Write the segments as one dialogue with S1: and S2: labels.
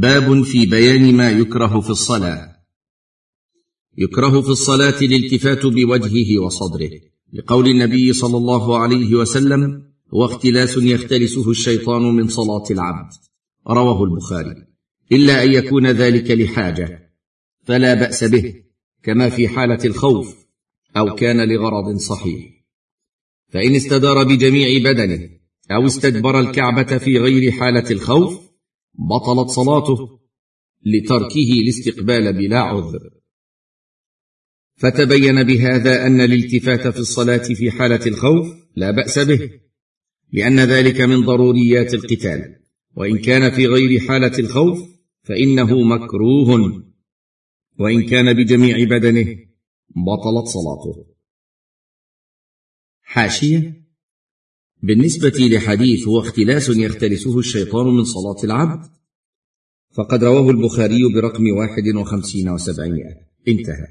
S1: باب في بيان ما يكره في الصلاة. يكره في الصلاة الالتفات بوجهه وصدره. لقول النبي صلى الله عليه وسلم هو اختلاس يختلسه الشيطان من صلاة العبد. رواه البخاري. إلا أن يكون ذلك لحاجة فلا بأس به كما في حالة الخوف أو كان لغرض صحيح. فإن استدار بجميع بدنه أو استدبر الكعبة في غير حالة الخوف بطلت صلاته لتركه الاستقبال بلا عذر. فتبين بهذا أن الالتفات في الصلاة في حالة الخوف لا بأس به لأن ذلك من ضروريات القتال. وإن كان في غير حالة الخوف فإنه مكروه. وإن كان بجميع بدنه بطلت صلاته. حاشية بالنسبة لحديث هو اختلاس يختلسه الشيطان من صلاة العبد. فقد رواه البخاري برقم واحد وخمسين وسبعمائة. انتهى.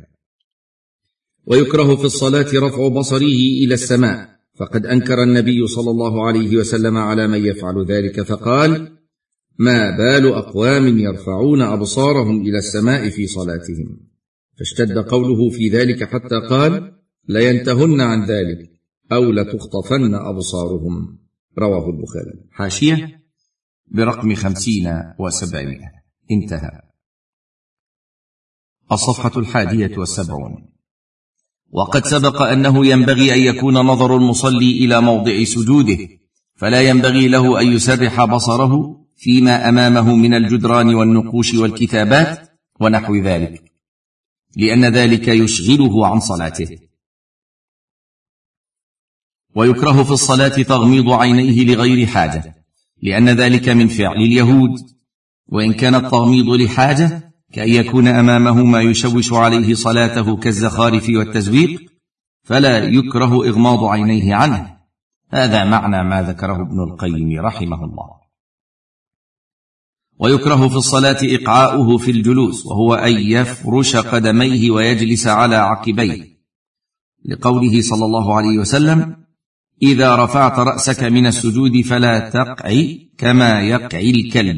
S1: ويكره في الصلاة رفع بصره إلى السماء. فقد أنكر النبي صلى الله عليه وسلم على من يفعل ذلك فقال ما بال أقوام يرفعون أبصارهم إلى السماء في صلاتهم. فاشتد قوله في ذلك حتى قال لينتهن عن ذلك. أو لتخطفن أبصارهم. رواه البخاري. حاشية برقم خمسين وسبعمائة. انتهى. الصفحة الحادية والسبعون. وقد سبق أنه ينبغي أن يكون نظر المصلي إلى موضع سجوده فلا ينبغي له أن يسرح بصره فيما أمامه من الجدران والنقوش والكتابات ونحو ذلك لأن ذلك يشغله عن صلاته. ويكره في الصلاة تغميض عينيه لغير حاجة لأن ذلك من فعل اليهود. وإن كان التغميض لحاجة كأن يكون أمامه ما يشوش عليه صلاته كالزخارف والتزويق فلا يكره إغماض عينيه عنه. هذا معنى ما ذكره ابن القيم رحمه الله. ويكره في الصلاة إقعاؤه في الجلوس وهو أن يفرش قدميه ويجلس على عقبيه. لقوله صلى الله عليه وسلم إذا رفعت رأسك من السجود فلا تقعي كما يقعي الكلب.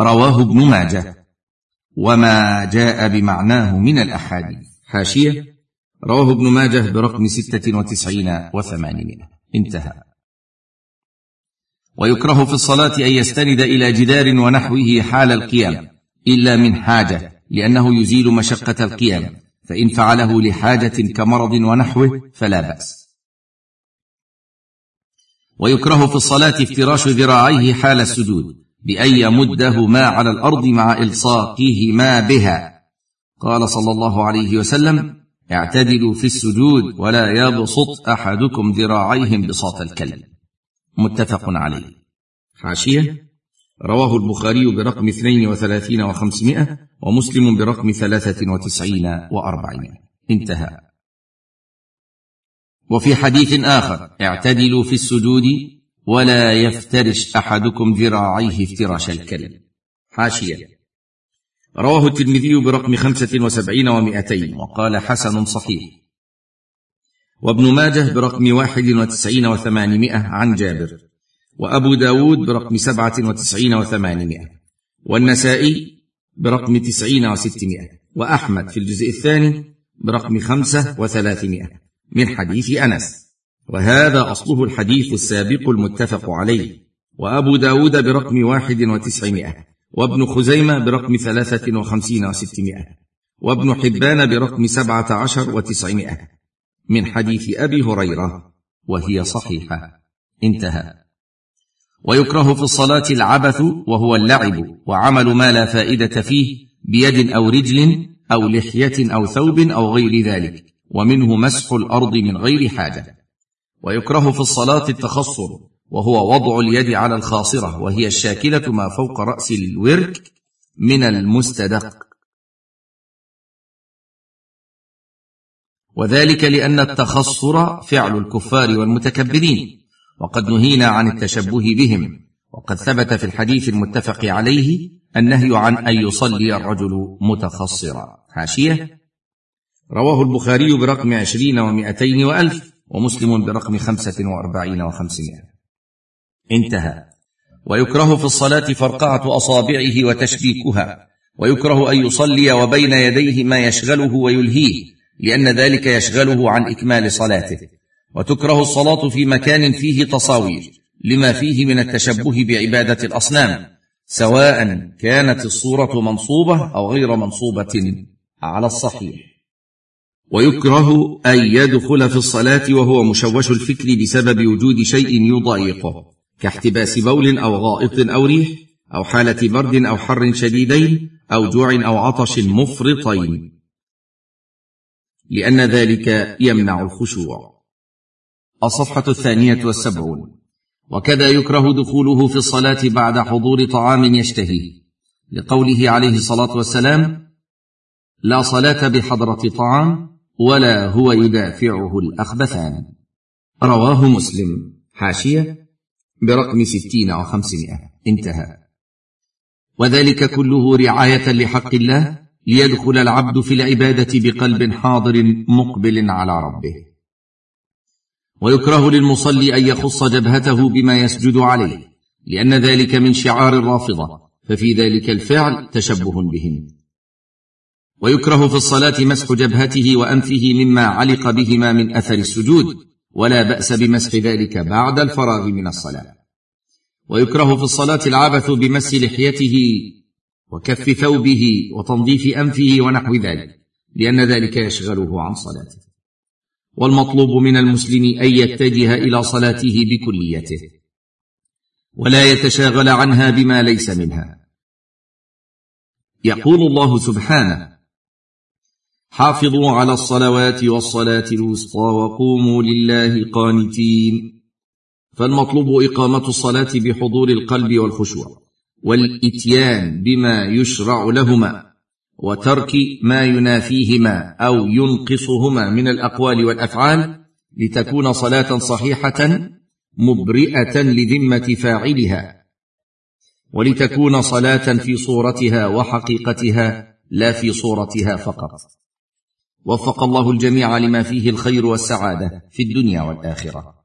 S1: رواه ابن ماجه. وما جاء بمعناه من الأحاديث. حاشية. رواه ابن ماجه برقم ستة وتسعين وثمانمائة انتهى. ويكره في الصلاة أن يستند إلى جدار ونحوه حال القيام إلا من حاجة لأنه يزيل مشقة القيام فإن فعله لحاجة كمرض ونحوه فلا بأس. ويكره في الصلاة افتراش ذراعيه حال السجود بأن يمدهما على الأرض مع الصاقهما بها. قال صلى الله عليه وسلم اعتدلوا في السجود ولا يبسط أحدكم ذراعيه بساط الكلب. متفق عليه. حاشية رواه البخاري برقم اثنين وثلاثين وخمسمائة ومسلم برقم ثلاثة وتسعين وأربعمائة انتهى. وفي حديث آخر اعتدلوا في السجود ولا يفترش أحدكم ذراعيه افتراش الكلب. حاشية. رواه الترمذي برقم خمسة وسبعين ومائتين وقال حسن صحيح. وابن ماجه برقم واحد وتسعين وثمانمائة عن جابر. وأبو داود برقم سبعة وتسعين وثمانمائة. والنسائي برقم تسعين وستمائة. وأحمد في الجزء الثاني برقم خمسة وثلاثمائة. من حديث أنس. وهذا أصله الحديث السابق المتفق عليه. وأبو داود برقم واحد وتسعمائة. وابن خزيمة برقم ثلاثة وخمسين وستمائة. وابن حبان برقم سبعة عشر وتسعمائة. من حديث أبي هريرة. وهي صحيحة. انتهى. ويكره في الصلاة العبث وهو اللعب. وعمل ما لا فائدة فيه بيد أو رجل أو لحية أو ثوب أو غير ذلك. ومنه مسح الأرض من غير حاجة. ويكره في الصلاة التخصر وهو وضع اليد على الخاصرة وهي الشاكلة ما فوق رأس الورك من المستدق. وذلك لأن التخصر فعل الكفار والمتكبرين وقد نهينا عن التشبه بهم. وقد ثبت في الحديث المتفق عليه النهي عن أن يصلي الرجل متخصرا. حاشية. رواه البخاري برقم عشرين ومائتين وألف ومسلم برقم خمسة وأربعين وخمسمائة. انتهى. ويكره في الصلاة فرقعة أصابعه وتشبيكها. ويكره أن يصلي وبين يديه ما يشغله ويلهيه لأن ذلك يشغله عن إكمال صلاته. وتكره الصلاة في مكان فيه تصاوير لما فيه من التشبه بعبادة الأصنام سواء كانت الصورة منصوبة أو غير منصوبة على الصحيح. ويكره أن يدخل في الصلاة وهو مشوش الفكر بسبب وجود شيء يضايقه كاحتباس بول أو غائط أو ريح أو حالة برد أو حر شديدين أو جوع أو عطش مفرطين. لأن ذلك يمنع الخشوع. الصفحة الثانية والسبعون. وكذا يكره دخوله في الصلاة بعد حضور طعام يشتهيه. لقوله عليه الصلاة والسلام لا صلاة بحضرة طعام ولا هو يدافعه الأخبثان. رواه مسلم. حاشية برقم ستين وخمسمائه انتهى. وذلك كله رعاية لحق الله ليدخل العبد في العبادة بقلب حاضر مقبل على ربه. ويكره للمصلي أن يخص جبهته بما يسجد عليه لأن ذلك من شعار الرافضة ففي ذلك الفعل تشبه بهم. ويكره في الصلاة مسح جبهته وأنفه مما علق بهما من أثر السجود ولا بأس بمسح ذلك بعد الفراغ من الصلاة. ويكره في الصلاة العبث بمس لحيته وكف ثوبه وتنظيف أنفه ونحو ذلك لأن ذلك يشغله عن صلاته. والمطلوب من المسلم أن يتجه إلى صلاته بكليته ولا يتشاغل عنها بما ليس منها. يقول الله سبحانه حافظوا على الصلوات والصلاة الوسطى وقوموا لله قانتين. فالمطلوب إقامة الصلاة بحضور القلب والخشوع والإتيان بما يشرع لهما وترك ما ينافيهما أو ينقصهما من الأقوال والأفعال لتكون صلاة صحيحة مبرئة لذمة فاعلها ولتكون صلاة في صورتها وحقيقتها لا في صورتها فقط. وفق الله الجميع لما فيه الخير والسعادة في الدنيا والآخرة.